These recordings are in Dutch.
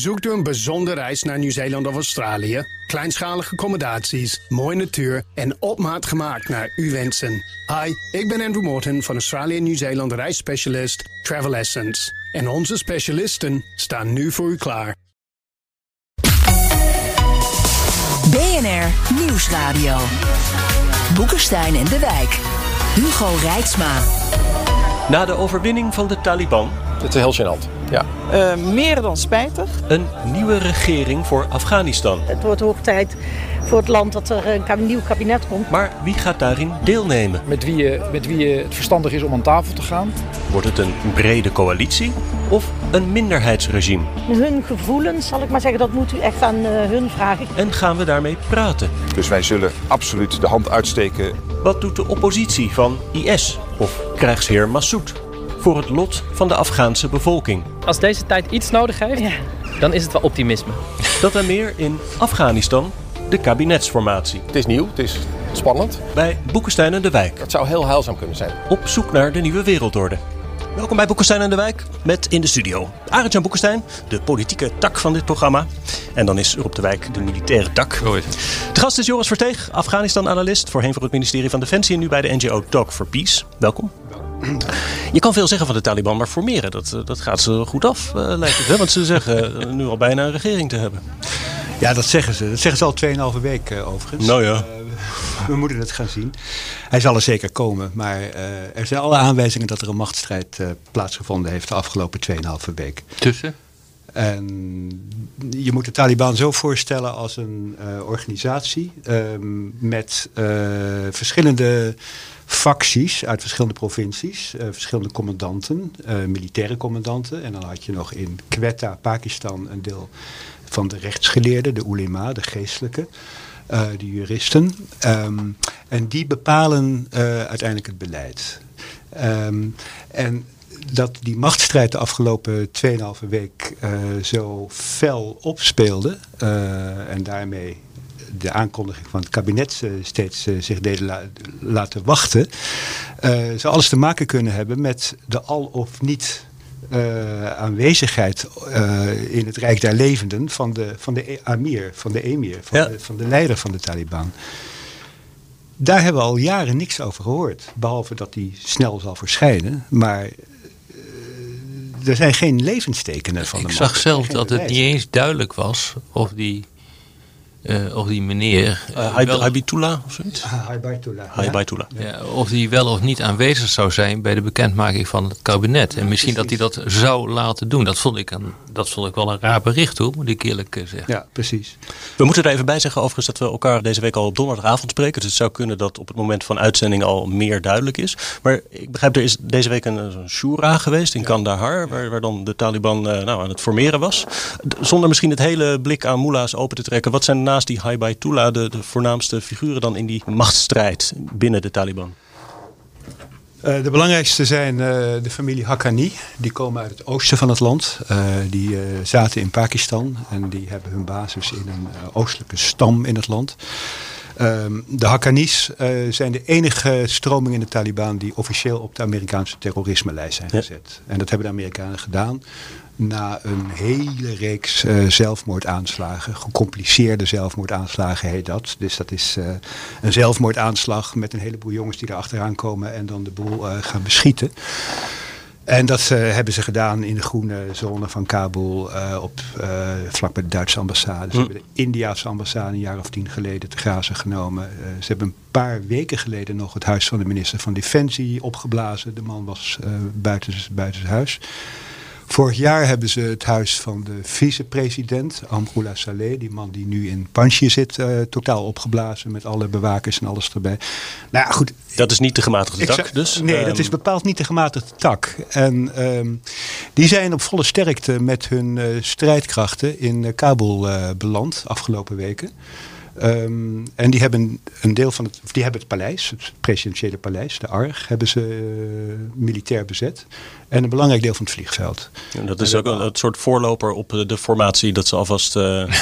Zoekt u een bijzondere reis naar Nieuw-Zeeland of Australië? Kleinschalige accommodaties, mooie natuur en op maat gemaakt naar uw wensen. Hi, ik ben Andrew Morton van Australië en Nieuw-Zeeland reisspecialist Travel Essence. En onze specialisten staan nu voor u klaar. BNR Nieuwsradio. Boekenstein en de Wijk. Hugo Rijksma. Na de overwinning van de Taliban. Het is heel gênant. Ja. Uh, meer dan spijtig. Een nieuwe regering voor Afghanistan. Het wordt hoog tijd voor het land dat er een nieuw kabinet komt. Maar wie gaat daarin deelnemen? Met wie, met wie het verstandig is om aan tafel te gaan. Wordt het een brede coalitie of een minderheidsregime? Hun gevoelens, zal ik maar zeggen, dat moet u echt aan uh, hun vragen. En gaan we daarmee praten? Dus wij zullen absoluut de hand uitsteken. Wat doet de oppositie van IS of krijgsheer Massoud? Voor het lot van de Afghaanse bevolking. Als deze tijd iets nodig heeft, ja. dan is het wel optimisme. Dat en meer in Afghanistan, de kabinetsformatie. Het is nieuw, het is spannend. Bij Boekenstein en de Wijk. Het zou heel heilzaam kunnen zijn. Op zoek naar de nieuwe wereldorde. Welkom bij Boekenstein en de Wijk met in de studio Arend-Jan Boekenstein, de politieke tak van dit programma. En dan is er op de Wijk de militaire tak. De gast is Joris Verteeg, Afghanistan-analyst, voorheen voor het ministerie van Defensie en nu bij de NGO Talk for Peace. Welkom. Je kan veel zeggen van de Taliban, maar formeren, dat, eh, dat gaat ze goed af, uh, lijkt het. Hè? Want ze zeggen uh, nu al bijna een regering te hebben. Ja, dat zeggen ze. Dat zeggen ze al 2,5 week uh, overigens. Nou ja. we moeten het gaan zien. Hij zal er zeker komen, maar er zijn alle aanwijzingen dat er een machtsstrijd plaatsgevonden heeft de afgelopen 2,5 week. Tussen? En je moet de Taliban zo voorstellen als een organisatie ehm, met verschillende facties uit verschillende provincies, uh, verschillende commandanten, uh, militaire commandanten. En dan had je nog in Quetta, Pakistan, een deel van de rechtsgeleerden, de ulema, de geestelijke, uh, de juristen. Um, en die bepalen uiteindelijk het beleid. Um, en dat die machtsstrijd de afgelopen 2,5 week zo fel opspeelde en daarmee de aankondiging van het kabinet eh, steeds eh, zich deden laten wachten, uh, zou alles te maken kunnen hebben met de al of niet aanwezigheid in het Rijk der Levenden van de, van de Amir, van de emir, van, de, van de leider van de Taliban. Daar hebben we al jaren niks over gehoord. Behalve dat die snel zal verschijnen. Maar er zijn geen levenstekenen van Ik de Ik zag zelf dat het niet eens duidelijk was of die uh, of die meneer... Uh, Haibitullah of zoiets? Haibitullah. Ja. of die wel of niet aanwezig zou zijn bij de bekendmaking van het kabinet. En misschien dat hij dat zou laten doen. Dat vond ik, een, dat vond ik wel een raar bericht hoor, moet ik eerlijk eh, zeggen. Ja, precies. We moeten er even bij zeggen overigens dat we elkaar deze week al op donderdagavond spreken. Dus het zou kunnen dat op het moment van uitzending al meer duidelijk is. Maar ik begrijp, er is deze week een, een shura geweest in ja. Kandahar. Waar, waar dan de Taliban nou, aan het formeren was. Zonder misschien het hele blik aan mullahs open te trekken. Wat zijn naast die Haibaitullah de, de voornaamste figuren dan in die machtsstrijd binnen de Taliban? Uh, de belangrijkste zijn uh, de familie Haqqani. Die komen uit het oosten van het land. Uh, die zaten in Pakistan en die hebben hun basis in een oostelijke stam in het land. Ehm, de Haqqanis zijn de enige stroming in de Taliban die officieel op de Amerikaanse terrorisme-lijst zijn gezet. Ja. En dat hebben de Amerikanen gedaan na een hele reeks uh, zelfmoordaanslagen. Gecompliceerde zelfmoordaanslagen heet dat. Dus dat is uh, een zelfmoordaanslag met een heleboel jongens die er achteraan komen en dan de boel uh, gaan beschieten. En dat hebben ze gedaan in de groene zone van Kabul, op, vlak bij de Duitse ambassade. Ze hm. hebben de Indiaanse ambassade een jaar of tien geleden te grazen genomen. ze hebben een paar weken geleden nog het huis van de minister van Defensie opgeblazen. De man was buiten, buiten huis. Vorig jaar hebben ze het huis van de vicepresident, Amrullah Saleh, die man die nu in Panjshir zit, uh, totaal opgeblazen met alle bewakers en alles erbij. Nou ja, goed. Dat is niet de gematigde tak dus? Nee, um... dat is bepaald niet de gematigde tak. En um, die zijn op volle sterkte met hun uh, strijdkrachten in uh, Kabul beland afgelopen weken. Um, en die hebben een deel van het, die hebben het paleis, het presidentiële paleis, de ARG, hebben ze uh, militair bezet. En een belangrijk deel van het vliegveld. En dat is en ook een, een, soort voorloper op de formatie dat ze alvast uh,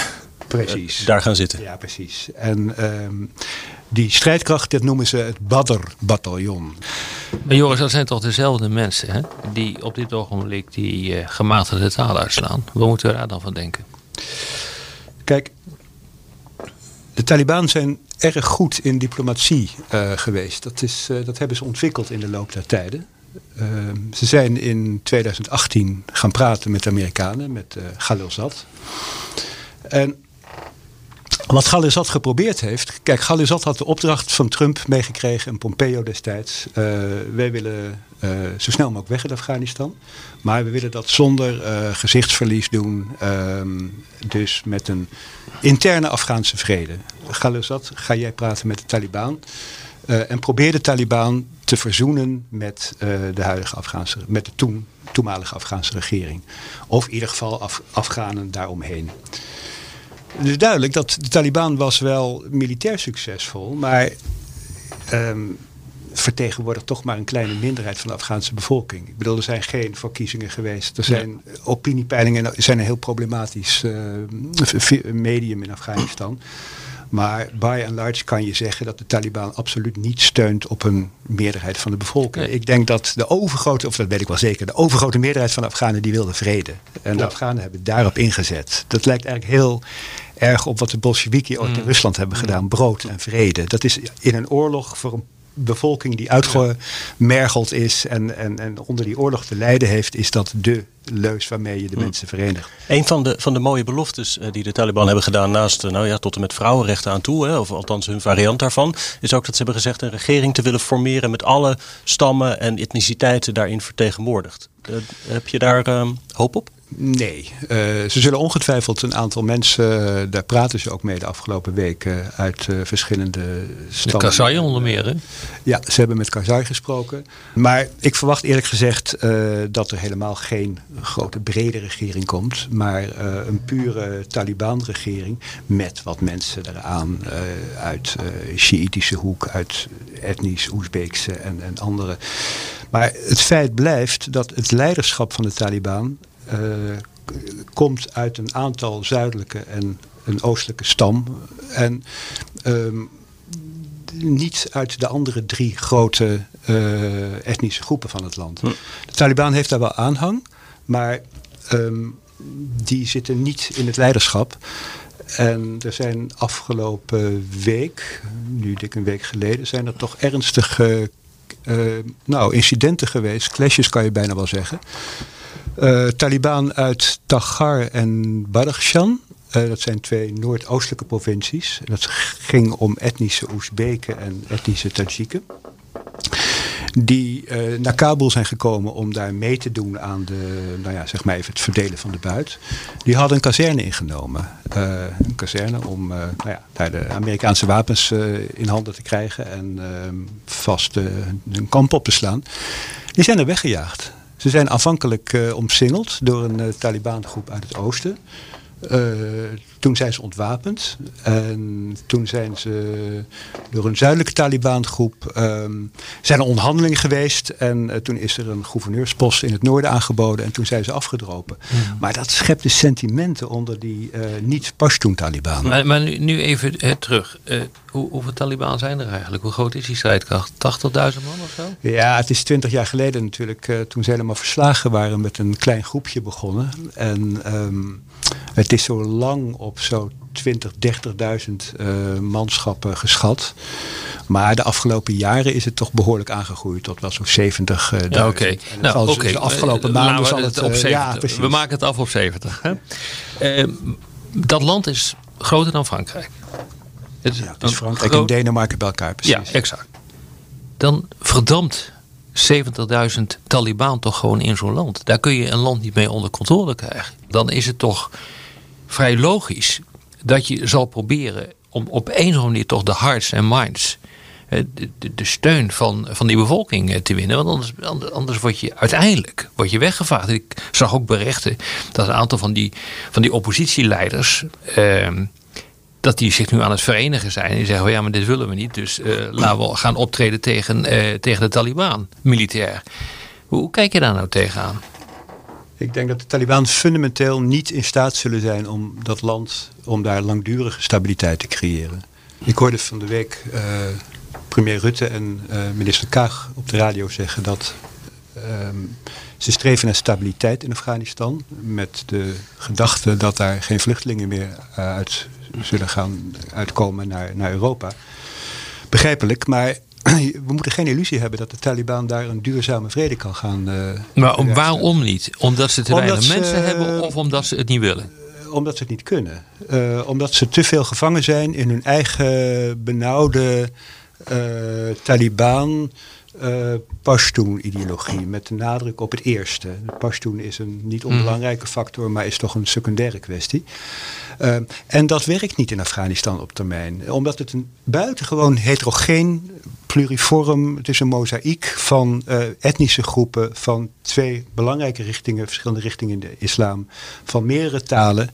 Precies. daar gaan zitten. Ja, precies. En ehm, die strijdkracht, dat noemen ze het Badr-bataljon. Maar Joris, dat zijn toch dezelfde mensen hè? die op dit ogenblik die uh, gematigde taal uitslaan. Wat moeten we daar dan van denken? Kijk, de Taliban zijn erg goed in diplomatie uh, geweest. Dat, is, uh, dat hebben ze ontwikkeld in de loop der tijden. Uh, ze zijn in 2018 gaan praten met de Amerikanen, met Khalilzad. En wat Ghalilzad geprobeerd heeft. Kijk, Ghalilzad had de opdracht van Trump meegekregen en Pompeo destijds. Uh, wij willen uh, zo snel mogelijk weg uit Afghanistan. Maar we willen dat zonder uh, gezichtsverlies doen. Um, dus met een interne Afghaanse vrede. Ghalilzad, ga jij praten met de Taliban. en probeer de Taliban te verzoenen met de huidige Afghaanse, met de toen, toenmalige Afghaanse regering. Of in ieder geval Af, Afghanen daaromheen. Het is duidelijk dat de Taliban was wel militair succesvol, maar um, vertegenwoordigt toch maar een kleine minderheid van de Afghaanse bevolking. Ik bedoel, er zijn geen verkiezingen geweest. Er zijn ja. opiniepeilingen, zijn een heel problematisch uh, medium in Afghanistan. Maar by and large kan je zeggen dat de Taliban absoluut niet steunt op een meerderheid van de bevolking. Nee. Ik denk dat de overgrote, of dat weet ik wel zeker, de overgrote meerderheid van de Afghanen die wilde vrede. En de Afghanen hebben daarop ingezet. Dat lijkt eigenlijk heel erg op wat de Bolsheviki ooit in Rusland hebben gedaan. Brood en vrede. Dat is in een oorlog voor een bevolking die uitgemergeld is en, en, en onder die oorlog te lijden heeft, is dat de leus waarmee je de mensen verenigt. Een van de, van de mooie beloftes uh, die de Taliban hebben gedaan, naast uh, nou ja, tot en met vrouwenrechten aan toe, hè, of althans hun variant daarvan, is ook dat ze hebben gezegd een regering te willen formeren met alle stammen en etniciteiten daarin vertegenwoordigd. Uh, heb je daar hoop op? Nee, uh, ze zullen ongetwijfeld een aantal mensen, uh, daar praten ze ook mee de afgelopen weken, uit uh, verschillende stammen. De Karzai onder meer, hè? Ja, ze hebben met Karzai gesproken. Maar ik verwacht eerlijk gezegd dat er helemaal geen grote brede regering komt, maar een pure Taliban-regering met wat mensen eraan uit Shiïtische hoek, uit etnisch Oezbeekse en, en andere. Maar het feit blijft dat het leiderschap van de Taliban uh, komt uit een aantal zuidelijke en een oostelijke stam. En um, niet uit de andere drie grote uh, etnische groepen van het land. Hm. De Taliban heeft daar wel aanhang, maar um, die zitten niet in het leiderschap. En er zijn afgelopen week, nu dik een week geleden, zijn er toch ernstige uh, nou, incidenten geweest. Clashes kan je bijna wel zeggen. Uh, Taliban uit Tagar en Badakhshan. Uh, dat zijn twee noordoostelijke provincies. Dat ging om etnische Oezbeken en etnische Tajiken. Die uh, naar Kabul zijn gekomen om daar mee te doen aan de, nou ja, zeg maar even het verdelen van de buit. Die hadden een kazerne ingenomen. Een kazerne om nou ja, daar de Amerikaanse wapens in handen te krijgen en ehm, vast een kamp op te slaan. Die zijn er weggejaagd. Ze zijn aanvankelijk uh, omsingeld door een uh, Taliban-groep uit het oosten. Toen zijn ze ontwapend. En toen zijn ze door een zuidelijke Taliban-groep... Um, zijn er onderhandelingen geweest. En toen is er een gouverneurspost in het noorden aangeboden. En toen zijn ze afgedropen. Maar dat schept de sentimenten onder die niet-Pashtun-Taliban. Maar, maar nu, nu, even terug. Hoe, hoeveel Taliban zijn er eigenlijk? Hoe groot is die strijdkracht? 80.000 man of zo? Ja, het is 20 jaar geleden natuurlijk. Toen ze helemaal verslagen waren met een klein groepje begonnen. En um, het is zo lang op zo 20, 30.000 uh, manschappen geschat. Maar de afgelopen jaren is het toch behoorlijk aangegroeid tot wel zo'n 70. Uh, ja, oké. Okay. Nou. Okay. De afgelopen maanden zal het, het op 70. Ja, we maken het af op 70. Hè? dat land is groter dan Frankrijk. Het is, ja, het is Frankrijk groot... en Denemarken bij elkaar, precies. Ja, exact. Dan verdampt 70.000 Taliban toch gewoon in zo'n land. Daar kun je een land niet mee onder controle krijgen. Dan is het toch vrij logisch dat je zal proberen om op een of andere manier toch de hearts en minds, de, de, de steun van, van die bevolking te winnen. Want anders, anders word je uiteindelijk word je weggevaagd. Ik zag ook berichten dat een aantal van die, van die oppositieleiders. Eh, dat die zich nu aan het verenigen zijn. En zeggen, ja, maar dit willen we niet. Dus uh, laten we gaan optreden tegen, uh, tegen de Taliban, militair. Hoe kijk je daar nou tegenaan? Ik denk dat de Taliban fundamenteel niet in staat zullen zijn om dat land, om daar langdurige stabiliteit te creëren. Ik hoorde van de week uh, premier Rutte en uh, minister Kaag op de radio zeggen dat ehm, ze streven naar stabiliteit in Afghanistan. Met de gedachte dat daar geen vluchtelingen meer uh, uit zullen gaan uitkomen naar, naar Europa. Begrijpelijk, maar we moeten geen illusie hebben dat de Taliban daar een duurzame vrede kan gaan. Uh, maar waarom niet? Omdat ze te weinig mensen hebben of omdat ze het niet willen? Omdat ze het niet kunnen. Uh, omdat ze te veel gevangen zijn in hun eigen benauwde Taliban uh, Pashtun-ideologie. Met de nadruk op het eerste. Pashtun is een niet onbelangrijke factor, maar is toch een secundaire kwestie. Uh, en dat werkt niet in Afghanistan op termijn. Omdat het een buitengewoon heterogeen, pluriform, het is een mozaïek van uh, etnische groepen van twee belangrijke richtingen, verschillende richtingen in de islam, van meerdere talen.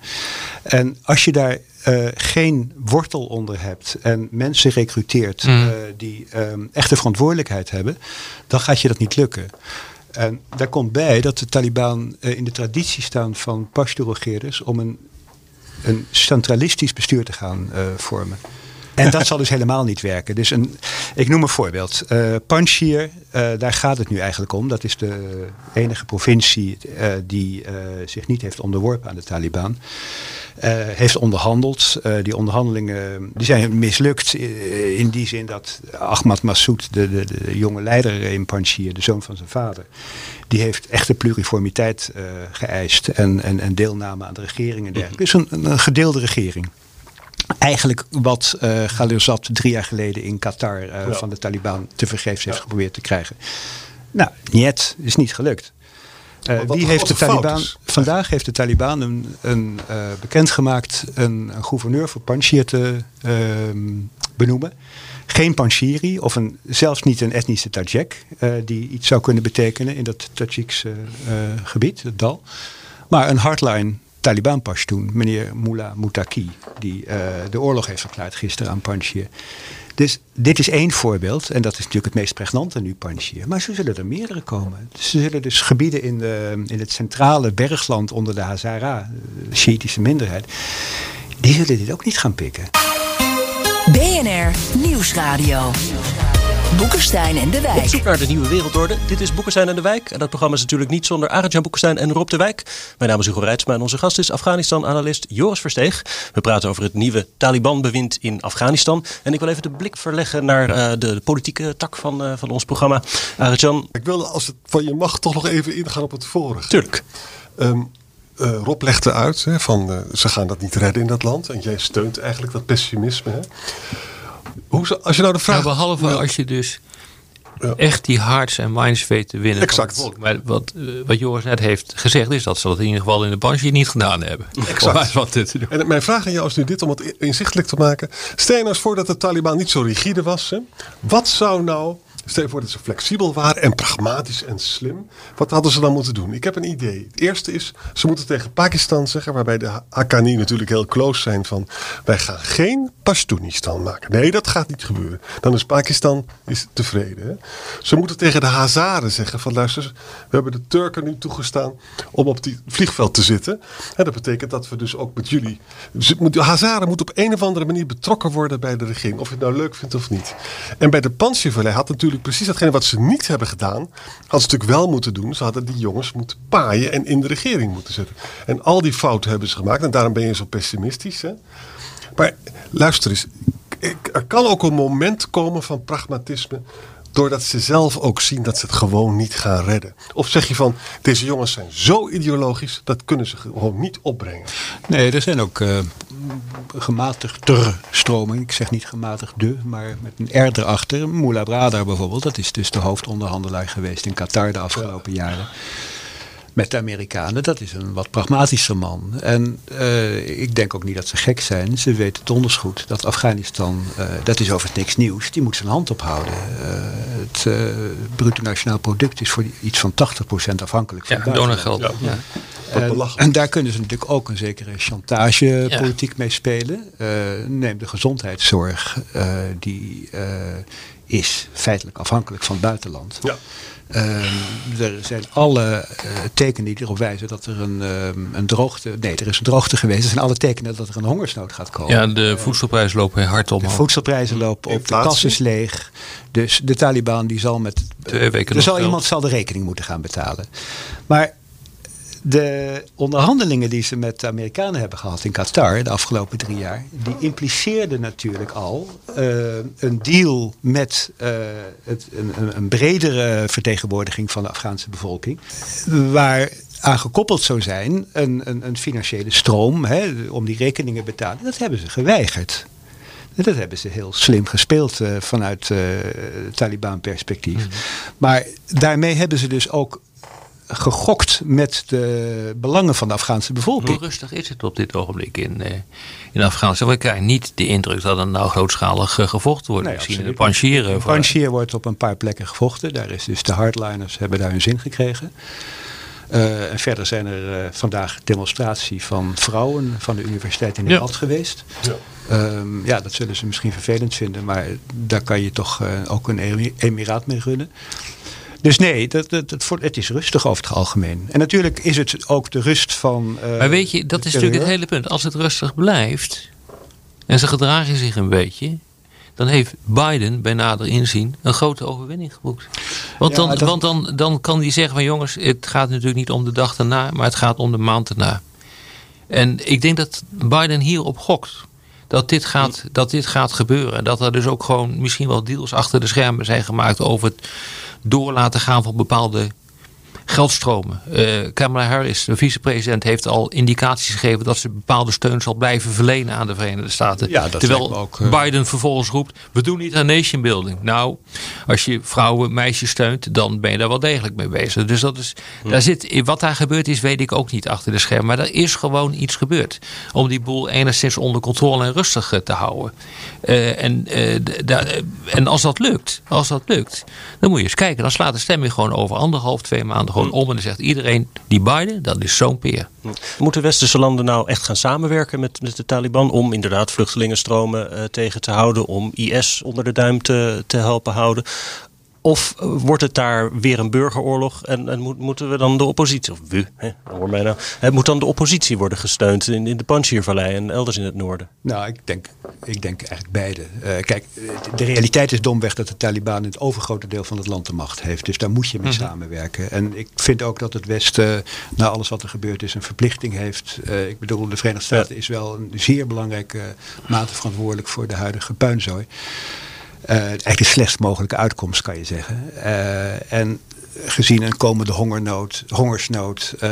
En als je daar uh, geen wortel onder hebt en mensen recruteert mm. die um, echte verantwoordelijkheid hebben, dan gaat je dat niet lukken. En daar komt bij dat de Taliban in de traditie staan van Pashto-regeerders om een, een centralistisch bestuur te gaan vormen. En dat zal dus helemaal niet werken. Dus een, ik noem een voorbeeld. Uh, Panjshir, uh, daar gaat het nu eigenlijk om. Dat is de enige provincie uh, die zich niet heeft onderworpen aan de Taliban. heeft onderhandeld. die onderhandelingen die zijn mislukt in die zin dat Ahmad Massoud, de, de, de jonge leider in Panjshir, de zoon van zijn vader, die heeft echte pluriformiteit geëist en, en, en deelname aan de regering en dergelijke. Dus een, een gedeelde regering. Eigenlijk wat uh, Ghalilzad drie jaar geleden in Qatar uh, ja. van de Taliban te vergeefs heeft ja. geprobeerd te krijgen. Nou, niet, is niet gelukt. Uh, wie heeft de Taliban? Vandaag heeft de Taliban een, een uh, bekendgemaakt een, een, gouverneur voor Panjshir te uh, benoemen. Geen Panjshiri of een, zelfs niet een etnische Tajik die iets zou kunnen betekenen in dat Tajikse gebied, het dal. Maar een hardline Taliban Pashtun, meneer Mullah Mutaki, die uh, de oorlog heeft verklaard gisteren aan Panjshir. Dus dit is één voorbeeld, en dat is natuurlijk het meest pregnante nu, Panjshir. Maar zo zullen er meerdere komen. Er zullen dus gebieden in, de, in het centrale bergland onder de Hazara, de Shiïtische minderheid, die zullen dit ook niet gaan pikken. BNR Nieuwsradio. Boekenstein en de Wijk. Op zoek naar de nieuwe wereldorde. Dit is Boekenstein en de Wijk. En dat programma is natuurlijk niet zonder Arjan Boekenstein en Rob de Wijk. Mijn naam is Hugo Reitsma en onze gast is Afghanistan-analyst Joris Versteeg. We praten over het nieuwe Taliban-bewind in Afghanistan. En ik wil even de blik verleggen naar uh, de, de, politieke tak van, uh, van ons programma. Arjan. Ik wil, als het van je mag, toch nog even ingaan op het vorige. Tuurlijk. Um, uh, Rob legde uit hè, van uh, ze gaan dat niet redden in dat land. En jij steunt eigenlijk dat pessimisme. Hè? Hoe, als je nou de vraag... Nou, behalve ja. als je dus echt die hearts en minds weet te winnen. Exact. Maar wat, uh, wat Joris net heeft gezegd is dat ze dat in ieder geval in de Banshee niet gedaan hebben. Exact. Wat te doen. En mijn vraag aan jou is nu dit om het inzichtelijk te maken. Stel je nou eens voor dat de Taliban niet zo rigide was. Hè? Wat zou nou Stel voor dat ze flexibel waren en pragmatisch en slim. Wat hadden ze dan moeten doen? Ik heb een idee. Het eerste is, ze moeten tegen Pakistan zeggen, waarbij de Haqqani natuurlijk heel close zijn van, wij gaan geen Pashtunistan maken. Nee, dat gaat niet gebeuren. Dan is Pakistan is tevreden. Ze moeten tegen de Hazaren zeggen van, luister, we hebben de Turken nu toegestaan om op die vliegveld te zitten. En dat betekent dat we dus ook met jullie, de Hazaren moeten op een of andere manier betrokken worden bij de regering. Of je het nou leuk vindt of niet. En bij de Pantsjeverlei had natuurlijk precies datgene wat ze niet hebben gedaan, hadden ze natuurlijk wel moeten doen. Ze hadden die jongens moeten paaien en in de regering moeten zetten. En al die fouten hebben ze gemaakt en daarom ben je zo pessimistisch. Hè? Maar luister eens, er kan ook een moment komen van pragmatisme doordat ze zelf ook zien dat ze het gewoon niet gaan redden? Of zeg je van, deze jongens zijn zo ideologisch, dat kunnen ze gewoon niet opbrengen? Nee, er zijn ook uh, gematigder stromingen. Ik zeg niet gematigde, maar met een R erachter. Mullah Bradar bijvoorbeeld, dat is dus de hoofdonderhandelaar geweest in Qatar de afgelopen ja. jaren met de Amerikanen. Dat is een wat pragmatischer man. En uh, ik denk ook niet dat ze gek zijn. Ze weten donders goed dat Afghanistan, uh, dat is over het niks nieuws, die moet zijn hand ophouden. Uh, het bruto nationaal product is voor iets van 80% afhankelijk van ja, donorgeld. Ja. ja. En, en, daar kunnen ze natuurlijk ook een zekere chantagepolitiek ja. mee spelen. neem de gezondheidszorg, die is feitelijk afhankelijk van het buitenland. Ja. Ehm, er zijn alle eh, tekenen die erop wijzen dat er een, ehm, een droogte. Nee, er is een droogte geweest. Er zijn alle tekenen dat er een hongersnood gaat komen. Ja, de voedselprijzen lopen hard omhoog. De voedselprijzen lopen op, de kas is leeg. Dus de Taliban die zal met. Twee weken er nog zal geld. iemand zal de rekening moeten gaan betalen. Maar de onderhandelingen die ze met de Amerikanen hebben gehad in Qatar de afgelopen drie jaar, die impliceerden natuurlijk al eh, een deal met eh, het, een, een- bredere vertegenwoordiging van de Afghaanse bevolking, waar aan gekoppeld zou zijn een, een, een financiële stroom hè, om die rekeningen te betalen. Dat hebben ze geweigerd. Dat hebben ze heel slim gespeeld eh, vanuit eh Taliban-perspectief. Maar daarmee hebben ze dus ook gegokt met de belangen van de Afghaanse bevolking. Hoe rustig is het op dit ogenblik in, eh, in Afghanistan? We krijgen niet de indruk dat er nou grootschalig eh, gevochten wordt. Nee, Misschien in de absoluut Panjshir. In eh, Panjshir wordt op een paar plekken gevochten. Daar is dus de hardliners hebben daar hun zin gekregen. Eh, en verder zijn er vandaag demonstratie van vrouwen van de universiteit in Ja. Nederland geweest. Ja. Ehm, ja, dat zullen ze misschien vervelend vinden, maar daar kan je toch eh, ook een emi- emiraat mee runnen. Dus nee, dat, dat, dat, voor- het is rustig over het algemeen. En natuurlijk is het ook de rust van. eh, Maar weet je, dat is natuurlijk het hele punt. Als het rustig blijft en ze gedragen zich een beetje, dan heeft Biden bij nader inzien een grote overwinning geboekt. Want, Ja, dan, dat- want dan, dan kan hij zeggen van jongens, het gaat natuurlijk niet om de dag daarna, maar het gaat om de maand daarna. En ik denk dat Biden hierop gokt. Dat dit, gaat, dat dit gaat gebeuren. En dat er dus ook gewoon misschien wel deals achter de schermen zijn gemaakt over het door laten gaan van bepaalde geldstromen. Eh, Kamala Harris, de vicepresident, heeft al indicaties gegeven dat ze bepaalde steun zal blijven verlenen aan de Verenigde Staten. Ja, Terwijl ook, eh, Biden vervolgens roept: we doen niet aan nation building. Nou, als je vrouwen, meisjes steunt, dan ben je daar wel degelijk mee bezig. Dus dat is, daar zit, wat daar gebeurd is, weet ik ook niet achter de schermen. Maar er is gewoon iets gebeurd. Om die boel enigszins onder controle en rustig eh, te houden. En, en als dat lukt, als dat lukt, dan moet je eens kijken. Dan slaat de stemming gewoon over anderhalf, twee maanden gewoon om. En dan zegt iedereen, die Biden, dat is zo'n peer. Moeten westerse landen nou echt gaan samenwerken met, met de Taliban om inderdaad vluchtelingenstromen eh, tegen te houden, om IS onder de duim te, te helpen houden? Of eh, wordt het daar weer een burgeroorlog en, en moet, moeten we dan de oppositie, of we, hè, hoor mij nou, hè, moet dan de oppositie worden gesteund in, in de Panjshirvallei en elders in het noorden? Nou, ik denk, ik denk eigenlijk beide. Eh, kijk, de realiteit is domweg dat de Taliban het overgrote deel van het land de macht heeft. Dus daar moet je mee samenwerken. En ik vind ook dat het Westen, na alles wat er gebeurd is, een verplichting heeft. Eh, ik bedoel, de Verenigde Staten is wel een zeer belangrijke mate verantwoordelijk voor de huidige puinzooi. Eh, eigenlijk de slechtst mogelijke uitkomst, kan je zeggen. Eh, en gezien een komende hongernnood, hongersnood, eh,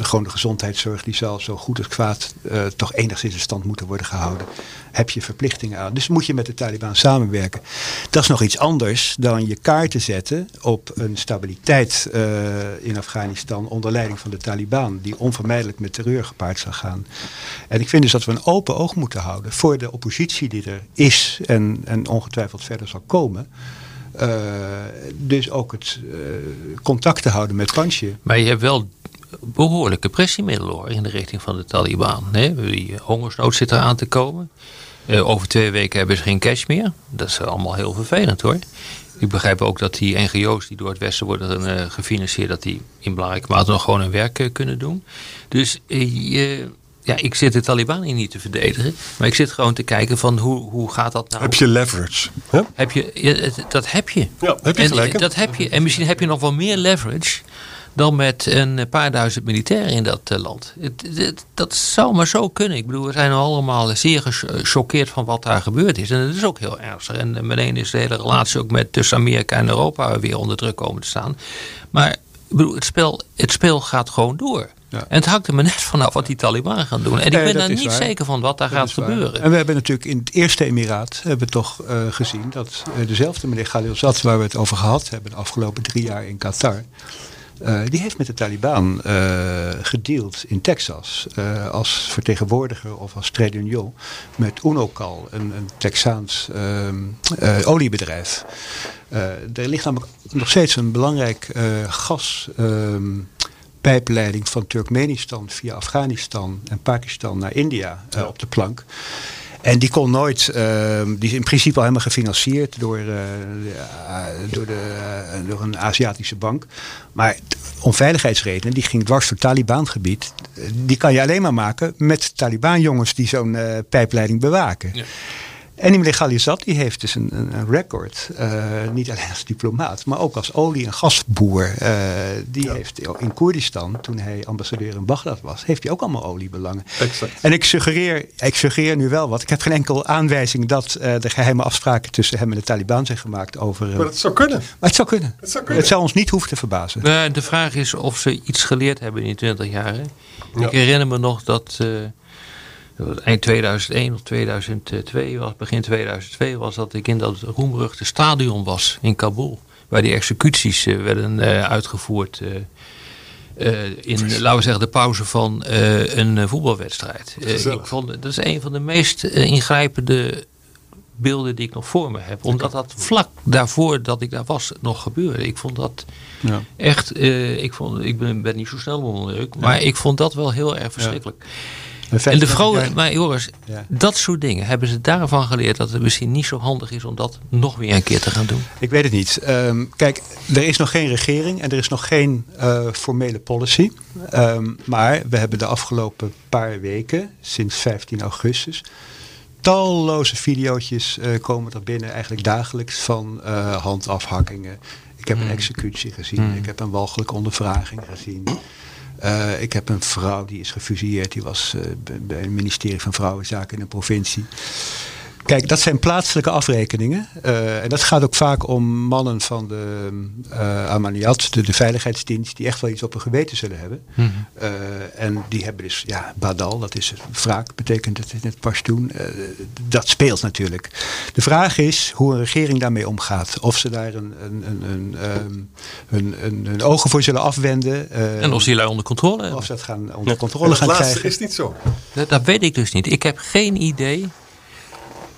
gewoon de gezondheidszorg, die zal zo goed als kwaad eh, toch enigszins in stand moeten worden gehouden. Heb je verplichtingen aan. Dus moet je met de Taliban samenwerken. Dat is nog iets anders dan je kaarten zetten op een stabiliteit eh, in Afghanistan onder leiding van de Taliban, die onvermijdelijk met terreur gepaard zal gaan. En ik vind dus dat we een open oog moeten houden voor de oppositie die er is en, en ongetwijfeld verder zal komen. Eh, dus ook het eh, contact te houden met Panjshir. Maar je hebt wel behoorlijke pressiemiddelen hoor, in de richting van de Taliban. Hè? Die hongersnood zit eraan te komen. Eh, over twee weken hebben ze geen cash meer. Dat is allemaal heel vervelend hoor. Ik begrijp ook dat die NGO's die door het Westen worden gefinancierd, dat die in belangrijke mate nog gewoon hun werk kunnen doen. Dus je- ja, ik zit de Taliban hier niet te verdedigen, maar ik zit gewoon te kijken van hoe, hoe gaat dat nou? Heb je leverage? Heb je, ja, dat heb je. Ja, heb je en, gelijk? Dat heb je. En misschien heb je nog wel meer leverage dan met een paar duizend militairen in dat eh, land. Het, het- dat zou maar zo kunnen. Ik bedoel, we zijn allemaal zeer gechoqueerd van wat daar gebeurd is. En dat is ook heel ernstig. En eh, meteen is de hele relatie ook met tussen Amerika en Europa weer onder druk komen te staan. Maar ik bedoel, het spel, het spel gaat gewoon door. Ja. En het hangt er maar net vanaf wat die Taliban gaan doen. En ik ben daar niet waar. zeker van wat daar Dat gaat gebeuren. En we hebben natuurlijk in het eerste Emiraat hebben we toch eh, gezien dat eh, dezelfde meneer Khalilzad, waar we het over gehad hebben de afgelopen drie jaar in Qatar. eh, die heeft met de Taliban gedeeld in Texas als vertegenwoordiger of als trade union met Unocal, een, een Texaans ehm, eh, oliebedrijf. Er ligt namelijk nog steeds een belangrijk gas. ehm, pijpleiding van Turkmenistan via Afghanistan en Pakistan naar India eh, op de plank. En die kon nooit, uh, die is in principe al helemaal gefinancierd door, uh, door, de, uh, door een Aziatische bank. Maar om veiligheidsredenen, die ging dwars door het Taliban-gebied. Die kan je alleen maar maken met Taliban-jongens die zo'n pijpleiding bewaken. Ja. En die meneer Ghalizat die heeft dus een, een record, uh, niet alleen als diplomaat, maar ook als olie- en gasboer. Uh, die heeft in Koerdistan, toen hij ambassadeur in Bagdad was, heeft hij ook allemaal oliebelangen. Exact. En ik suggereer, ik suggereer nu wel wat. Ik heb geen enkel aanwijzing dat uh, de geheime afspraken tussen hem en de Taliban zijn gemaakt over... maar het zou kunnen. Maar het zou kunnen. Het zou, kunnen. Het zou ons niet hoeven te verbazen. de vraag is of ze iets geleerd hebben in die 20 jaar. Hè? Ja. Ik herinner me nog dat eind 2001 of 2002 was, begin 2002 was dat ik in dat roemruchte stadion was in Kabul. Waar die executies uh, werden uh, uitgevoerd. Uh, in, laten we zeggen, de pauze van een voetbalwedstrijd. ik vond, dat is een van de meest ingrijpende beelden die ik nog voor me heb. Omdat dat vlak daarvoor dat ik daar was nog gebeurde. Ik vond dat ja. echt, ik, vond, ik ben, ben niet zo snel onder maar ik vond dat wel heel erg verschrikkelijk. Ja. En de vrouw, maar Joris, ja. dat soort dingen, hebben ze daarvan geleerd dat het misschien niet zo handig is om dat nog weer een keer te gaan doen? Ik weet het niet. Um, kijk, er is nog geen regering en er is nog geen uh, formele policy. Um, maar we hebben de afgelopen paar weken, sinds 15 augustus, talloze video's uh, komen er binnen, eigenlijk dagelijks, van uh, handafhakkingen. Ik heb mm. een executie gezien, mm. ik heb een walgelijke ondervraging gezien. Uh, ik heb een vrouw die is gefusilleerd. Die was uh, bij het ministerie van Vrouwenzaken in een provincie. Kijk, dat zijn plaatselijke afrekeningen. Uh, en dat gaat ook vaak om mannen van de uh, Amaniat, de, de, veiligheidsdienst, die echt wel iets op hun geweten zullen hebben. Mm -hmm. uh, en die hebben dus, ja, badal, dat is wraak, betekent het in het Pashtoen. dat speelt natuurlijk. De vraag is hoe een regering daarmee omgaat. Of ze daar een, een, een, een, een, een, een ogen voor zullen afwenden. en of ze die onder controle hebben. Of ze dat gaan onder controle gaan krijgen. Dat is niet zo. Dat, dat weet ik dus niet. Ik heb geen idee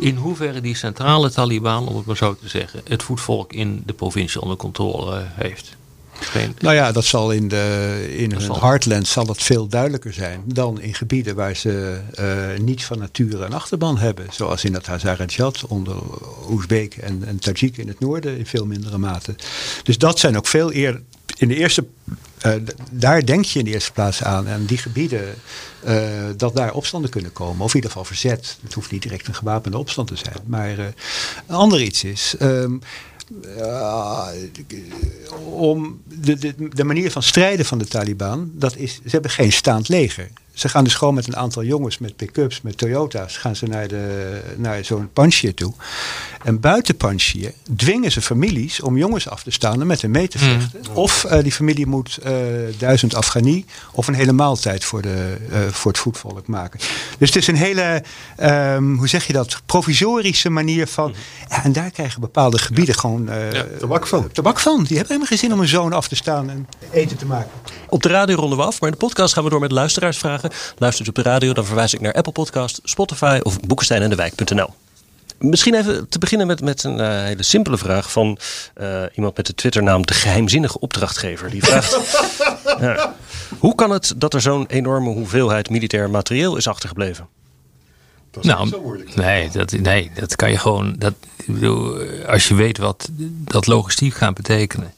in hoeverre die centrale Taliban, om het maar zo te zeggen, het voetvolk in de provincie onder controle heeft. Geen... Nou ja, dat zal in, de, in hun zal... heartland zal dat veel duidelijker zijn dan in gebieden waar ze uh, niet van nature een achterban hebben. Zoals in het Hazarajat onder Oezbek en, en Tajik in het noorden in veel mindere mate. Dus dat zijn ook veel eerder in de eerste, uh, daar denk je in de eerste plaats aan. En die gebieden, uh, dat daar opstanden kunnen komen. Of in ieder geval verzet. Het hoeft niet direct een gewapende opstand te zijn. Maar uh, een ander iets is. Uh, om de, de, de, manier van strijden van de Taliban, dat is, ze hebben geen staand leger. Ze gaan dus gewoon met een aantal jongens met pick-ups, met Toyota's, gaan ze naar, de, naar zo'n Panjshir toe. En buiten Panjshir dwingen ze families om jongens af te staan en met hen mee te vechten. Mm. Of uh, die familie moet uh, duizend Afghani of een hele maaltijd voor, de, uh, voor het voetvolk maken. Dus het is een hele, um, hoe zeg je dat, provisorische manier van. Mm. Ja, en daar krijgen bepaalde gebieden ja. gewoon ja, tabak van. Tabak van. Die hebben helemaal geen zin om een zoon af te staan en eten te maken. Op de radio ronden we af, maar in de podcast gaan we door met luisteraarsvragen. Luistert u op de radio, dan verwijs ik naar Apple Podcast, Spotify of boekensteinendewijk.nl. Misschien even te beginnen met, met een uh, hele simpele vraag van uh, iemand met de Twitternaam De Geheimzinnige Opdrachtgever. Die vraagt: Hoe kan het dat er zo'n enorme hoeveelheid militair materieel is achtergebleven? Dat is nou, niet zo moeilijk. Nee dat, nee, dat kan je gewoon. Dat, ik bedoel, als je weet wat dat logistiek gaat betekenen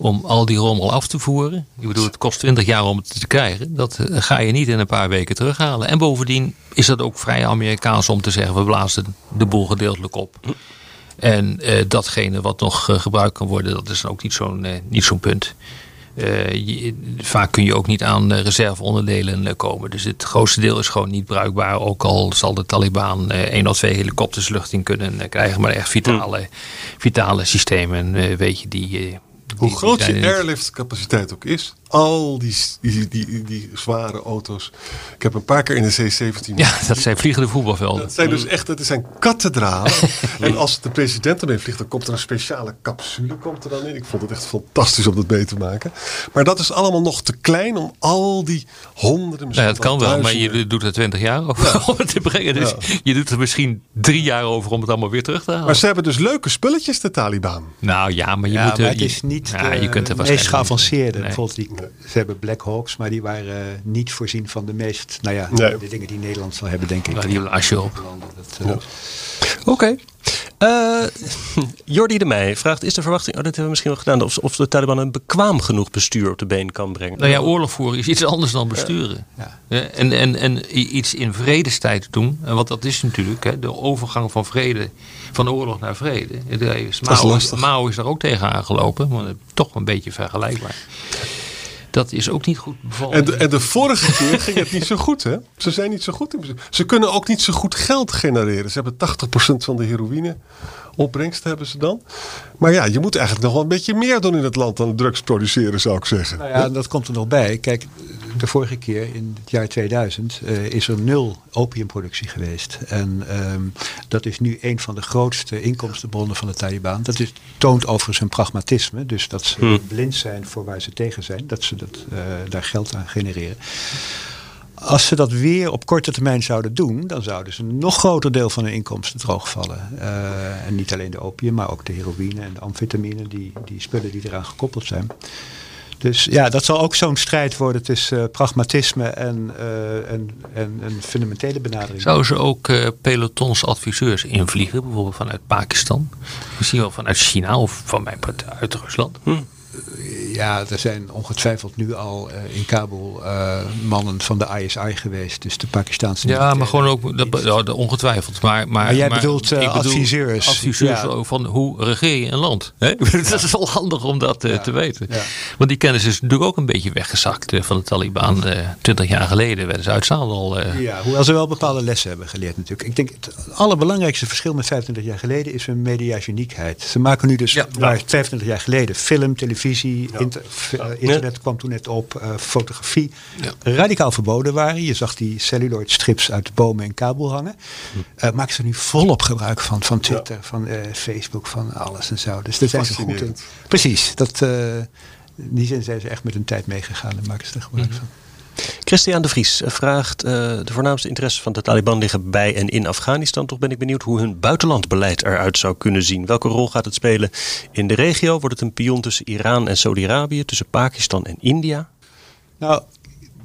om al die rommel af te voeren. Ik bedoel, het kost 20 jaar om het te krijgen. Dat ga je niet in een paar weken terughalen. En bovendien is dat ook vrij Amerikaans om te zeggen: we blazen de boel gedeeltelijk op. En uh, datgene wat nog uh, gebruikt kan worden, dat is ook niet zo'n uh, niet zo'n punt. Je, vaak kun je ook niet aan reserveonderdelen komen. Dus het grootste deel is gewoon niet bruikbaar. Ook al zal de Taliban één of twee helikopters lucht in kunnen krijgen. Maar echt vitale, vitale systemen, weet je, die, hoe groot je airlift capaciteit ook is, al die, die, die, die, zware auto's. Ik heb een paar keer in de C-17... Ja, dat zijn vliegende voetbalvelden. Dat zijn dus echt, dat zijn kathedralen. en als de president ermee vliegt, dan komt er een speciale capsule komt er dan in. Ik vond het echt fantastisch om dat mee te maken. Maar dat is allemaal nog te klein om al die honderden... Ja, het kan wel, maar je doet er twintig jaar over ja. om het te brengen. Dus ja. je doet er misschien drie jaar over om het allemaal weer terug te halen. Maar ze hebben dus leuke spulletjes, de Taliban. Nou ja, maar je ja, moet... Maar het is niet ja, je kunt er meest geavanceerde. Nee. Bijvoorbeeld die Ze hebben Black Hawks, maar die waren eh, niet voorzien van de meest, nou ja, Nee. de dingen die Nederland zal hebben, denk ik. Die lasje op. Eh, Oké. Eh, Jordi de Meij vraagt: Is de verwachting, oh, dat hebben we misschien wel gedaan, of, of de Taliban een bekwaam genoeg bestuur op de been kan brengen? Nou ja, oorlog voeren is iets anders dan besturen. Ja. Ja, en, en, en iets in vredestijd doen, en want dat is natuurlijk hè, de overgang van vrede, van oorlog naar vrede. Daar is Mao. Mao is daar ook tegen aangelopen, maar het- toch een beetje vergelijkbaar. Dat is ook niet goed bevallen. En de, en de vorige keer ging het niet zo goed, hè? Ze zijn niet zo goed in. Ze kunnen ook niet zo goed geld genereren. Ze hebben 80% van de heroïne opbrengst hebben ze dan. Maar ja, je moet eigenlijk nog wel een beetje meer doen in het land dan drugs produceren, zou ik zeggen. Nou ja, dat komt er nog bij. Kijk, de vorige keer in het jaar 2000 eh, is er nul opiumproductie geweest. En ehm, dat is nu een van de grootste inkomstenbronnen van de Taliban. Dat is, toont overigens hun pragmatisme. Dus dat ze blind zijn voor waar ze tegen zijn. Dat ze dat, eh, daar geld aan genereren. Als ze dat weer op korte termijn zouden doen, dan zouden ze een nog groter deel van hun inkomsten droogvallen. Eh en niet alleen de opium, maar ook de heroïne en de amfetamine, die, die spullen die eraan gekoppeld zijn. Dus ja, dat zal ook zo'n strijd worden tussen eh, pragmatisme en, eh, en, en een fundamentele benadering. Zouden ze ook eh, pelotons adviseurs invliegen, bijvoorbeeld vanuit Pakistan? Misschien wel vanuit China of van mijn part uit Rusland. Ja, er zijn ongetwijfeld nu al eh, in Kabul eh, mannen van de ISI geweest, dus de Pakistanse. Ja, maar gewoon ook, dat, ja, ongetwijfeld. Maar, maar, Maar jij bedoelt, eh, adviseurs. Adviseurs Ja. van hoe regeer je een land. Hè? dat is wel handig om dat eh, te weten. Want die kennis is natuurlijk ook een beetje weggezakt eh, van de Taliban. eh, Twintig jaar geleden werden ze uit zaal al... eh, Ja, hoewel ze wel bepaalde lessen hebben geleerd natuurlijk. Ik denk het allerbelangrijkste verschil met 25 jaar geleden is hun mediageniekheid. Ze maken nu dus, waar 25 jaar geleden, film, televisie, inter- f- eh, internet kwam toen net op, eh, fotografie, radicaal verboden waren. Je zag die celluloid strips uit de bomen in Kabul hangen. Eh maken ze nu volop gebruik van, van Twitter, van eh, Facebook, van alles en zo. Dus daar zijn ze goed in. Precies, dat, eh, in die zin zijn ze echt met hun tijd meegegaan en maken ze er gebruik van. Christian de Vries vraagt: eh, De voornaamste interesses van de Taliban liggen bij en in Afghanistan. Toch ben ik benieuwd hoe hun buitenlandbeleid eruit zou kunnen zien. Welke rol gaat het spelen in de regio? Wordt het een pion tussen Iran en Saudi-Arabië, tussen Pakistan en India? Nou,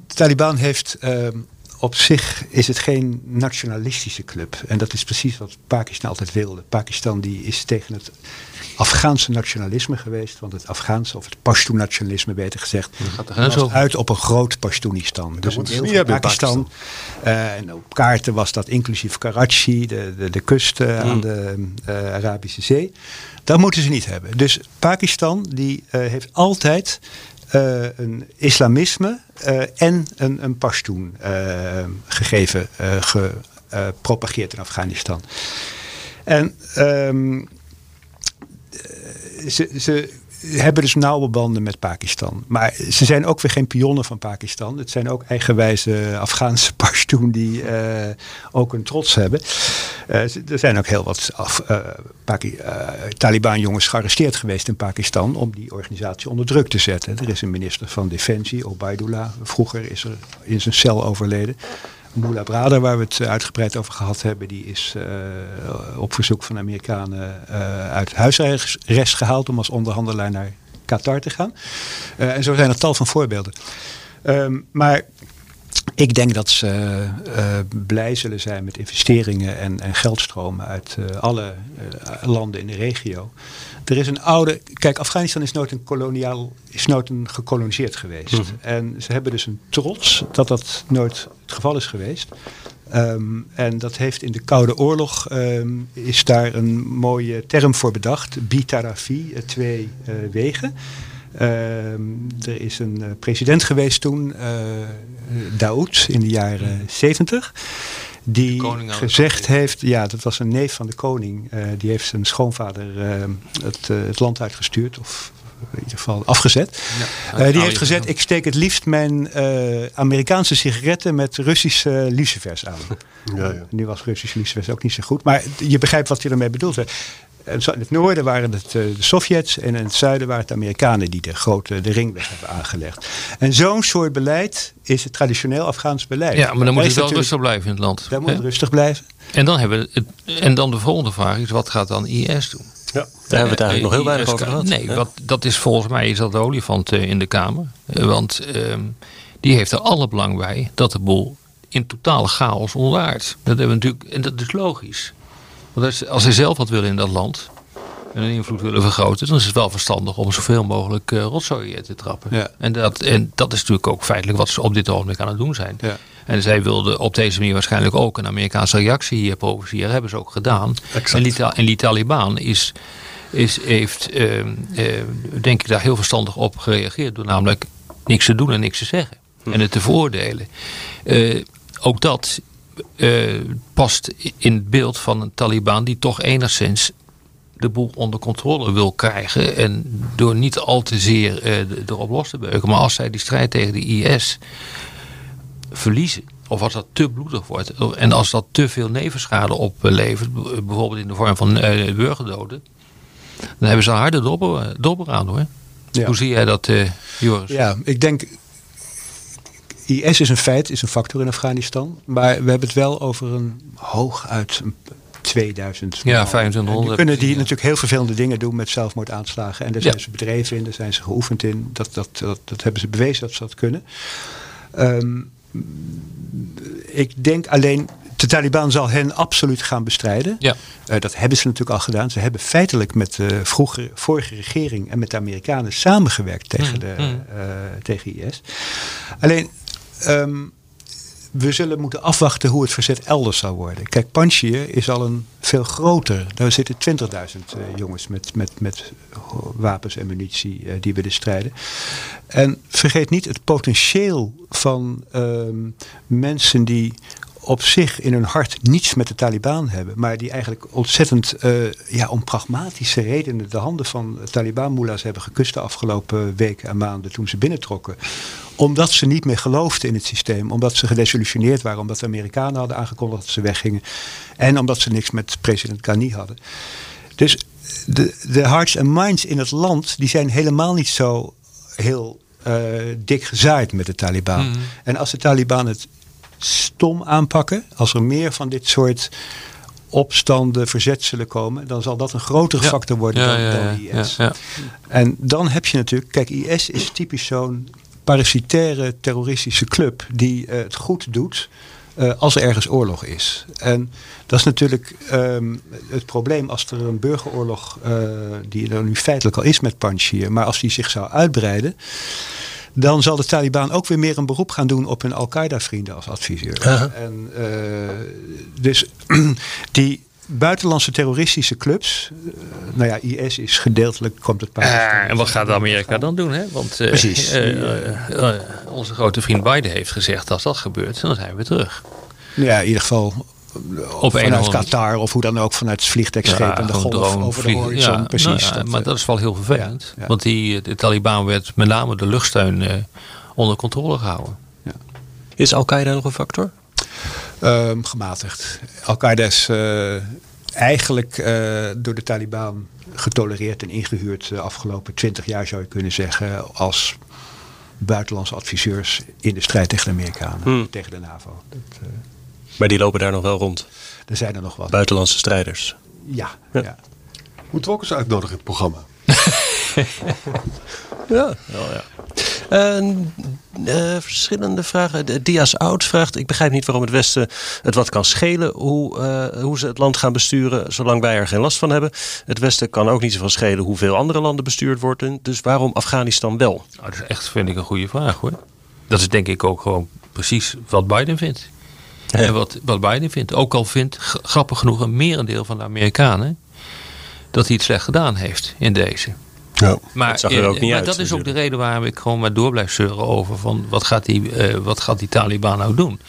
de Taliban heeft ehm, op zich is het geen nationalistische club. En dat is precies wat Pakistan altijd wilde. Pakistan die is tegen het Afghaanse nationalisme geweest. Want het Afghaanse, of het Pashto-nationalisme beter gezegd, was uit op een groot Pashtunistan. Dus een deel van Pakistan. eh, en op kaarten was dat inclusief Karachi, de, de, de kust eh, aan de eh, Arabische Zee. Dat moeten ze niet hebben. Dus Pakistan die eh, heeft altijd eh, een islamisme eh, en een, een eh, gegeven, gepropageerd in Afghanistan. En ehm, eh, ze, ze hebben dus nauwe banden met Pakistan. Maar ze zijn ook weer geen pionnen van Pakistan. Het zijn ook eigenwijze Afghaanse Pashtun die eh, ook een trots hebben. Eh, er zijn ook heel wat af, eh, eh, Taliban-jongens gearresteerd geweest in Pakistan om die organisatie onder druk te zetten. Er is een minister van Defensie, Obaidullah. Vroeger is er in zijn cel overleden. Mullah Brada, waar we het eh, uitgebreid over gehad hebben, die is eh, op verzoek van Amerikanen eh, uit huisarrest gehaald om als onderhandelaar naar Qatar te gaan. En zo zijn er tal van voorbeelden. Ehm, maar ik denk dat ze blij zullen zijn met investeringen en, en geldstromen uit alle landen in de regio. Er is een oude. Kijk, Afghanistan is nooit een koloniaal, is nooit een gekoloniseerd geweest. En ze hebben dus een trots dat dat nooit het geval is geweest. Ehm, en dat heeft in de Koude Oorlog ehm, is daar een mooie term voor bedacht. Bitarafi, eh, twee eh, wegen. Ehm, er is een eh, president geweest toen, eh Daoud, in de jaren zeventig. Die gezegd heeft, ja, dat was een neef van de koning. eh, die heeft zijn schoonvader eh, het, eh, het land uitgestuurd. Of in ieder geval afgezet. Eh, die heeft gezegd, ik steek het liefst mijn eh, Amerikaanse sigaretten met Russische lucifers aan. Ja, ja. Nu was Russische lucifers ook niet zo goed. Maar je begrijpt wat hij ermee bedoelt. In het noorden waren het eh, de Sovjets en in het zuiden waren het de Amerikanen die de grote de ringweg hebben aangelegd. En zo'n soort beleid is het traditioneel Afghaans beleid. Ja, maar dan moet het wel rustig blijven in het land. Daar moet het rustig blijven. En dan, hebben we het, en dan de volgende vraag is, wat gaat dan IS doen? Daar hebben we het eigenlijk nog heel weinig IS over gehad. Nee, Ja. wat, dat is volgens mij is dat de olifant eh, in de Kamer. Eh, want ehm, die heeft er alle belang bij dat de boel in totale chaos ontaart. Dat hebben we natuurlijk, en dat is logisch. Want als, als ze zelf wat willen in dat land en hun invloed willen vergroten, dan is het wel verstandig om zoveel mogelijk eh rotzooi te trappen. Ja. En, dat, en dat is natuurlijk ook feitelijk wat ze op dit ogenblik aan het doen zijn. Ja. En zij wilden op deze manier waarschijnlijk ook een Amerikaanse reactie hier provoceren. Hebben ze ook gedaan. En die, en die Taliban is, is, heeft, ehm, eh, denk ik, daar heel verstandig op gereageerd. Door namelijk niks te doen en niks te zeggen. En het te veroordelen. Eh, ook dat past in het beeld van een Taliban die toch enigszins de boel onder controle wil krijgen. En door niet al te zeer eh, erop los te beuken. Maar als zij die strijd tegen de IS verliezen. Of als dat te bloedig wordt. En als dat te veel nevenschade oplevert. Bijvoorbeeld in de vorm van eh, burgerdoden. Dan hebben ze een harde dobber, dobber aan hoor. Ja. Hoe zie jij dat eh, Joris? Ja, ik denk. IS is een feit, is een factor in Afghanistan. Maar we hebben het wel over een hooguit een 2000. Ja, man. 2500. En Nu kunnen die natuurlijk heel vervelende dingen doen met zelfmoordaanslagen. En daar zijn Ja. ze bedreven in, daar zijn ze geoefend in. Dat, dat, dat, dat hebben ze bewezen dat ze dat kunnen. Ehm, ik denk alleen, de Taliban zal hen absoluut gaan bestrijden. Ja. Eh, dat hebben ze natuurlijk al gedaan. Ze hebben feitelijk met de vroege, vorige regering en met de Amerikanen samengewerkt tegen, de, Mm, eh, tegen IS. Alleen, ehm, we zullen moeten afwachten hoe het verzet elders zal worden. Kijk, Panjshir is al een veel groter. Daar zitten 20.000 eh, jongens met, met, met wapens en munitie eh, die willen strijden. En vergeet niet het potentieel van ehm, mensen die op zich in hun hart niets met de Taliban hebben, maar die eigenlijk ontzettend eh, ja, om pragmatische redenen de handen van Taliban-moela's hebben gekust de afgelopen weken en maanden toen ze binnentrokken. Omdat ze niet meer geloofden in het systeem, omdat ze gedesillusioneerd waren, omdat de Amerikanen hadden aangekondigd dat ze weggingen en omdat ze niks met president Ghani hadden. Dus de, de hearts en minds in het land die zijn helemaal niet zo heel eh, dik gezaaid met de Taliban. Mhm. En als de Taliban het stom aanpakken, als er meer van dit soort opstanden, verzetselen komen, dan zal dat een grotere Ja. factor worden Ja, dan, dan IS. En dan heb je natuurlijk, kijk, IS is typisch zo'n parasitaire terroristische club die eh, het goed doet eh, als er ergens oorlog is. En dat is natuurlijk ehm, het probleem als er een burgeroorlog, eh, die er nu feitelijk al is met Panjshir, maar als die zich zou uitbreiden, dan zal de Taliban ook weer meer een beroep gaan doen op hun Al-Qaeda-vrienden als adviseur. En, eh, dus die buitenlandse terroristische clubs, eh, nou ja, IS is gedeeltelijk, komt het Eh, en wat gaat Amerika dan doen? Hè? Want eh, Precies. eh, eh, eh, onze grote vriend Biden heeft gezegd als dat gebeurt, dan zijn we terug. Ja, in ieder geval Op vanuit Qatar of hoe dan ook vanuit het vliegtuigscheep en de golf drone over de horizon. Ja, precies. nou ja, dat, maar eh, dat is wel heel vervelend. ja, ja. Want die, de Taliban werd met name de luchtsteun eh, onder controle gehouden. Is Al-Qaeda nog een factor? Ehm, gematigd. Al-Qaeda is eh, eigenlijk eh, door de Taliban getolereerd en ingehuurd de afgelopen twintig jaar zou je kunnen zeggen als buitenlandse adviseurs in de strijd tegen de Amerikanen, Hmm. tegen de NAVO. Dat, eh, Maar die lopen daar nog wel rond. er zijn er nog wat. Buitenlandse strijders. Ja, Ja. ja. Moeten we ook eens uitnodigen in het programma? Ja, wel ja. Eh, verschillende vragen. De Diaz Oud vraagt: Ik begrijp niet waarom het Westen het wat kan schelen hoe, eh, hoe ze het land gaan besturen, zolang wij er geen last van hebben. Het Westen kan ook niet zoveel schelen hoeveel andere landen bestuurd worden. Dus waarom Afghanistan wel? Nou, dat is echt, vind ik, een goede vraag hoor. Dat is denk ik ook gewoon precies wat Biden vindt. En wat, wat Biden vindt. Ook al vindt, grappig genoeg, een merendeel van de Amerikanen dat hij het slecht gedaan heeft in deze. Ja. Maar, Dat zag er eh, ook niet maar uit, dat is ook de reden waarom ik gewoon maar door blijf zeuren over van wat gaat die, eh, wat gaat die Taliban nou doen?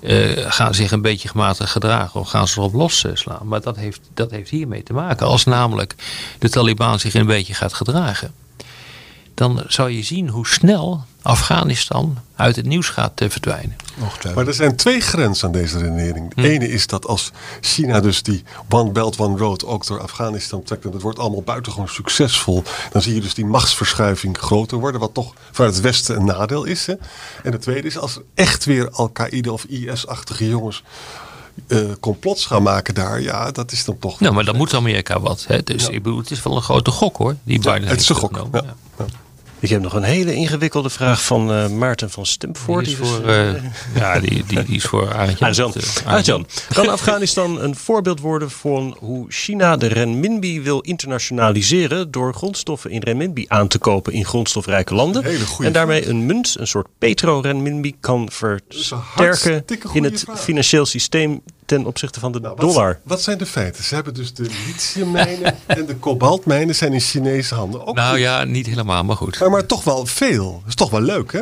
Eh, gaan ze zich een beetje gematigd gedragen of gaan ze erop losslaan? Maar dat heeft, dat heeft hiermee te maken. Als namelijk de Taliban zich een beetje gaat gedragen, dan zou je zien hoe snel Afghanistan uit het nieuws gaat verdwijnen. Maar er zijn twee grenzen aan deze redenering. De ene is dat als China dus die One Belt One Road ook door Afghanistan trekt en het wordt allemaal buitengewoon succesvol, dan zie je dus die machtsverschuiving groter worden, wat toch vanuit het Westen een nadeel is. Hè? En de tweede is als er echt weer Al-Qaeda of IS-achtige jongens eh, complots gaan maken daar, ja, dat is dan toch. Nou, maar dan moet Amerika wat. Hè? Dus ik bedoel, het is wel een grote gok hoor. Die Biden het is een gok. Ja. Ik heb nog een hele ingewikkelde vraag van eh, Maarten van Stemvoort. Die is Die voor, eh, ja, die, die, die is voor Arend Ah, Jan. Jan. Ah, Jan. Kan Afghanistan een voorbeeld worden van hoe China de renminbi wil internationaliseren door grondstoffen in renminbi aan te kopen in grondstofrijke landen en daarmee een munt, een soort petro-renminbi, kan versterken in het vraag. financieel systeem ten opzichte van de Nou, wat, dollar? Wat zijn de feiten? Ze hebben dus de lithiummijnen en de kobaltmijnen zijn in Chinese handen. Ook Nou goed. ja, niet helemaal, maar goed. Maar, maar toch wel veel. Dat is toch wel leuk, hè?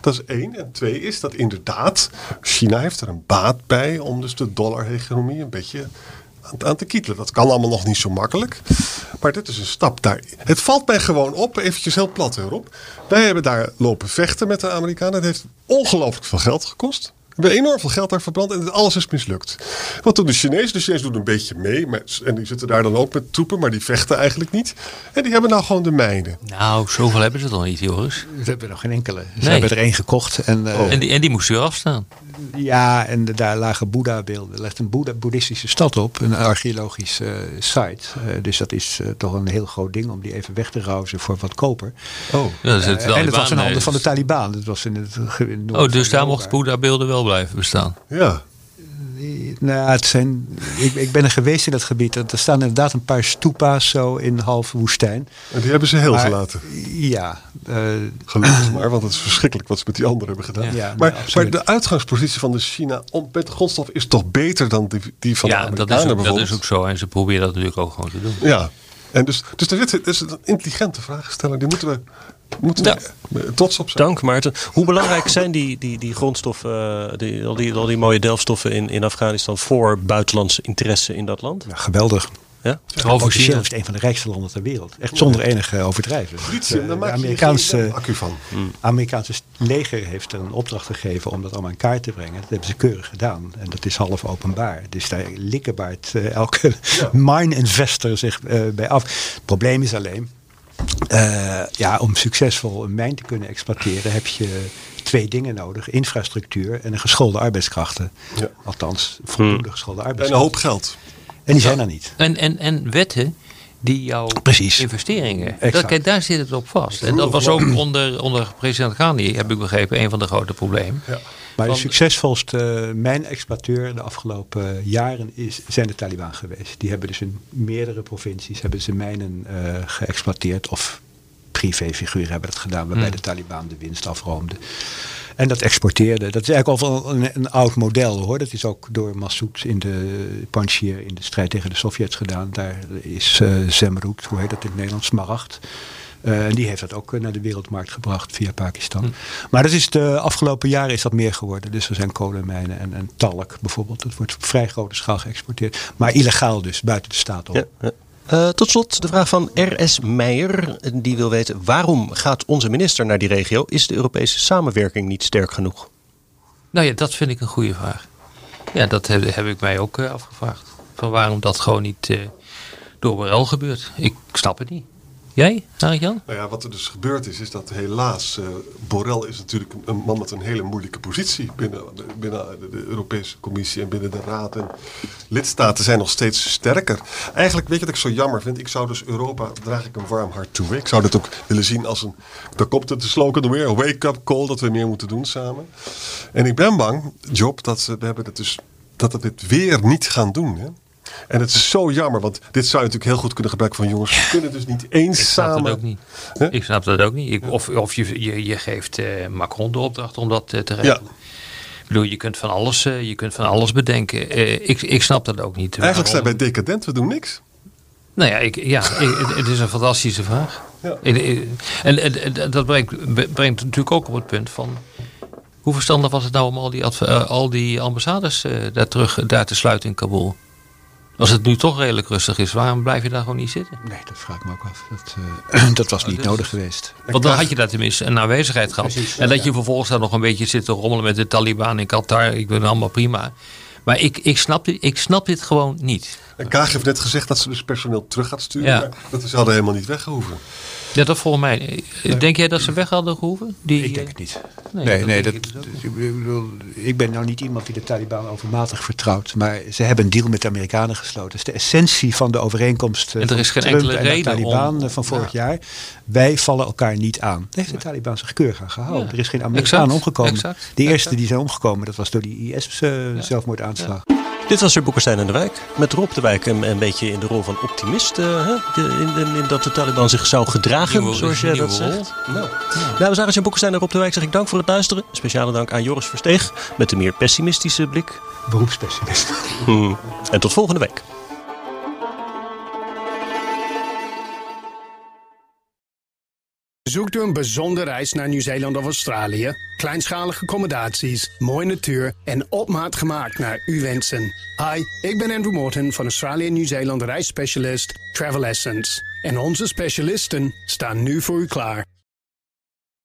Dat is één. En twee is dat inderdaad, China heeft er een baat bij om dus de dollar-economie een beetje aan, aan te kietelen. Dat kan allemaal nog niet zo makkelijk. Maar dit is een stap daar. Het valt mij gewoon op, eventjes heel plat erop. Wij hebben daar lopen vechten met de Amerikanen. Het heeft ongelooflijk veel geld gekost. We hebben enorm veel geld daar verbrand en alles is mislukt. Wat doen de Chinezen? De Chinezen doen een beetje mee. Met, en die zitten daar dan ook met troepen, maar die vechten eigenlijk niet. En die hebben nou gewoon de mijnen. Nou, zoveel hebben ze toch niet, Joris? Ze hebben nog geen enkele. Ze Nee. hebben er één gekocht. En, eh, En, die, en die moesten weer afstaan. Ja, en daar lagen Boeddha-beelden. Er ligt een Boeddha boeddhistische stad op, een archeologisch eh, site. Eh, dus dat is toch een heel groot ding om die even weg te rouwen voor wat koper. Oh. Ja, dat is het en het was in Taliban, handen van de Taliban. Dat was in het in het Oh, dus daar mochten Boeddha-beelden wel blijven bestaan. Ja. Nou, het zijn, ik, ik ben er geweest in dat gebied. Er staan inderdaad een paar stupa's zo in halve woestijn. En die hebben ze heel Maar- gelaten. Ja. eh, Gelukkig maar, want het is verschrikkelijk wat ze met die anderen hebben gedaan. Ja, maar, maar de uitgangspositie van de China om, met de grondstof is toch beter dan die, die van de ja, dat Amerikanen is, ook, dat is ook zo. En ze proberen dat natuurlijk ook gewoon te doen. Ja, en dus, dus er er is een intelligente vraagsteller. Die moeten we, moeten we eh, trots op zijn. Dank Maarten. Hoe belangrijk zijn die, die, die grondstoffen, eh, die, al, die, al die mooie delfstoffen in, in Afghanistan voor buitenlandse interesse in dat land? ja, geweldig. Ja? Officieel is het een van de rijkste landen ter wereld. Echt zonder enige overdrijven. Daar maak je Amerikaanse, accu van. Amerikaanse leger heeft er een opdracht gegeven om dat allemaal in kaart te brengen. Dat hebben ze keurig gedaan. En dat is half openbaar. Dus daar likkebaart eh, elke mine investor zich eh, bij af. Het probleem is alleen, eh, ja, om succesvol een mijn te kunnen exploiteren heb je twee dingen nodig. Infrastructuur en een geschoolde arbeidskrachten. Ja. Althans, voldoende geschoolde En een arbeidskrachten. hoop geld. En die zijn er niet. En, en, en wetten die jouw Precies. investeringen. Dat, kijk, daar zit het op vast. En dat was ook onder, onder president Ghani, heb ik begrepen, een van de grote problemen. Maar de succesvolste mijn-exploiteur de afgelopen jaren is, zijn de Taliban geweest. Die hebben dus in meerdere provincies hebben ze mijnen eh, geëxploiteerd. Of privéfiguren hebben dat gedaan, waarbij Hmm. de Taliban de winst afroomde. En dat exporteerde. Dat is eigenlijk al een, een oud model hoor. Dat is ook door Massoud in de Panjshir in de strijd tegen de Sovjets gedaan. Daar is eh Zemrud, hoe heet dat in het Nederlands, Smaragd. Eh, en die heeft dat ook eh, naar de wereldmarkt gebracht via Pakistan. Maar dat is de afgelopen jaren is dat meer geworden. Dus er zijn kolenmijnen en, en talk bijvoorbeeld. Dat wordt op vrij grote schaal geëxporteerd. Maar illegaal dus, buiten de staat om. Ja, ja. Eh, tot slot de vraag van R.S. Meijer. Die wil weten waarom gaat onze minister naar die regio? Is de Europese samenwerking niet sterk genoeg? Nou ja, dat vind ik een goede vraag. Ja, dat heb, heb ik mij ook eh, afgevraagd. Van waarom dat gewoon niet eh, door Borrell gebeurt. Ik snap het niet. Jij, Arjan? Nou ja, wat er dus gebeurd is, is dat helaas... eh Borrell is natuurlijk een, man met een hele moeilijke positie... binnen, binnen de, Europese Commissie en binnen de Raad. En lidstaten zijn nog steeds sterker. Eigenlijk, weet je wat ik zo jammer vind? Ik zou dus Europa, draag ik een warm hart toe. Ik zou dit ook willen zien als een... Daar komt het de slogan er weer, een wake-up call... dat we meer moeten doen samen. En ik ben bang, Job, dat ze, we hebben het dus, dat we dit weer niet gaan doen, hè? En het is zo jammer, want dit zou je natuurlijk heel goed kunnen gebruiken van jongens. We kunnen dus niet eens Ik snap samen. dat ook niet. Ik snap dat ook niet. Ik, of of je, je, je geeft eh, Macron de opdracht om dat eh, te regelen. Ik bedoel, je kunt van alles, eh, je kunt van alles bedenken. Ik, ik snap dat ook niet. Eigenlijk zijn wij decadent, we doen niks. Nou ja, ik, ja ik- het- is een fantastische vraag. Ja. En, en, en- dat brengt, brengt natuurlijk ook op het punt van... Hoe verstandig was het nou om al die, al die ambassades daar, terug, daar te sluiten in Kabul? Als het nu toch redelijk rustig is, waarom blijf je daar gewoon niet zitten? Nee, dat vraag ik me ook af. Dat, eh, dat was niet dus- nodig geweest. Want dan had je daar tenminste een aanwezigheid gehad. en dat je vervolgens daar nog een beetje zit te rommelen met de Taliban in Qatar. Ik het allemaal prima. Maar ik, ik, snap, dit, ik snap dit gewoon niet. En Kaag heeft net gezegd dat ze dus personeel terug gaat sturen. Ja. Dat ze hadden helemaal niet weggehoeven. Ja, dat volgens mij. Denk jij dat ze weg hadden gehoeven? Die, ik denk het niet. Nee, Nee, dat nee, dat, ik dus ook ik, bedoel, ik ben nou niet iemand die de Taliban overmatig vertrouwt. Maar ze hebben een deal met de Amerikanen gesloten. Dat is de essentie van de overeenkomst eh, En er van is geen Trump enkele en de reden Taliban om- eh, van vorig jaar. Wij vallen elkaar niet aan. Daar heeft de Taliban zich keurig aan gehouden. Ja. Er is geen Amerikaan Exact, omgekomen. exact, de eerste exact. die zijn omgekomen, dat was door die IS-zelfmoordaanslag. Dit was weer Boekenstein en de Wijk. Met Rob de Wijk een, een beetje in de rol van optimist. eh, hè? De- in, in, in dat de Taliban zich zou gedragen, Nieuwe- zoals jij dat zegt. Nou. Dames en heren, Boekenstein en Rob de Wijk zeg ik dank voor het luisteren. Speciale dank aan Joris Versteeg met de meer pessimistische blik. Beroepspessimist. Hmm. En tot volgende week. Zoekt u een bijzondere reis naar Nieuw-Zeeland of Australië? Kleinschalige accommodaties, mooie natuur en op maat gemaakt naar uw wensen. Hi, ik ben Andrew Morton van Australië en Nieuw-Zeeland reisspecialist Travel Essence. En onze specialisten staan nu voor u klaar.